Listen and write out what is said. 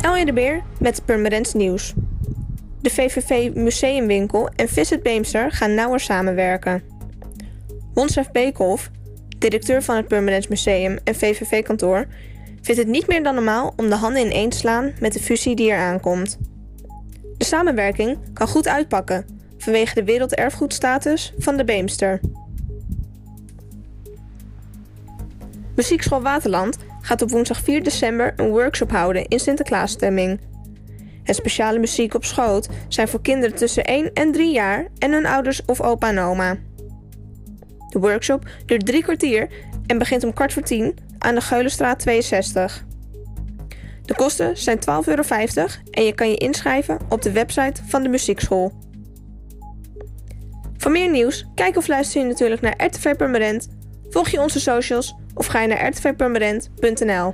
Elje de Beer met Purmerends Nieuws. De VVV Museumwinkel en Visit Beemster gaan nauwer samenwerken. Wonsef Beekhoff, directeur van het Purmerends Museum en VVV-kantoor, vindt het niet meer dan normaal om de handen ineen te slaan met de fusie die er aankomt. De samenwerking kan goed uitpakken vanwege de werelderfgoedstatus van de Beemster. Muziekschool Waterland gaat op woensdag 4 december een workshop houden in Sinterklaasstemming. Het speciale muziek op schoot zijn voor kinderen tussen 1 en 3 jaar en hun ouders of opa en oma. De workshop duurt drie kwartier en begint om kwart voor tien aan de Geulenstraat 62. De kosten zijn 12,50 euro en je kan je inschrijven op de website van de muziekschool. Voor meer nieuws, kijk of luister je natuurlijk naar RTV Permanent, volg je onze socials of ga je naar rtvpermanent.nl.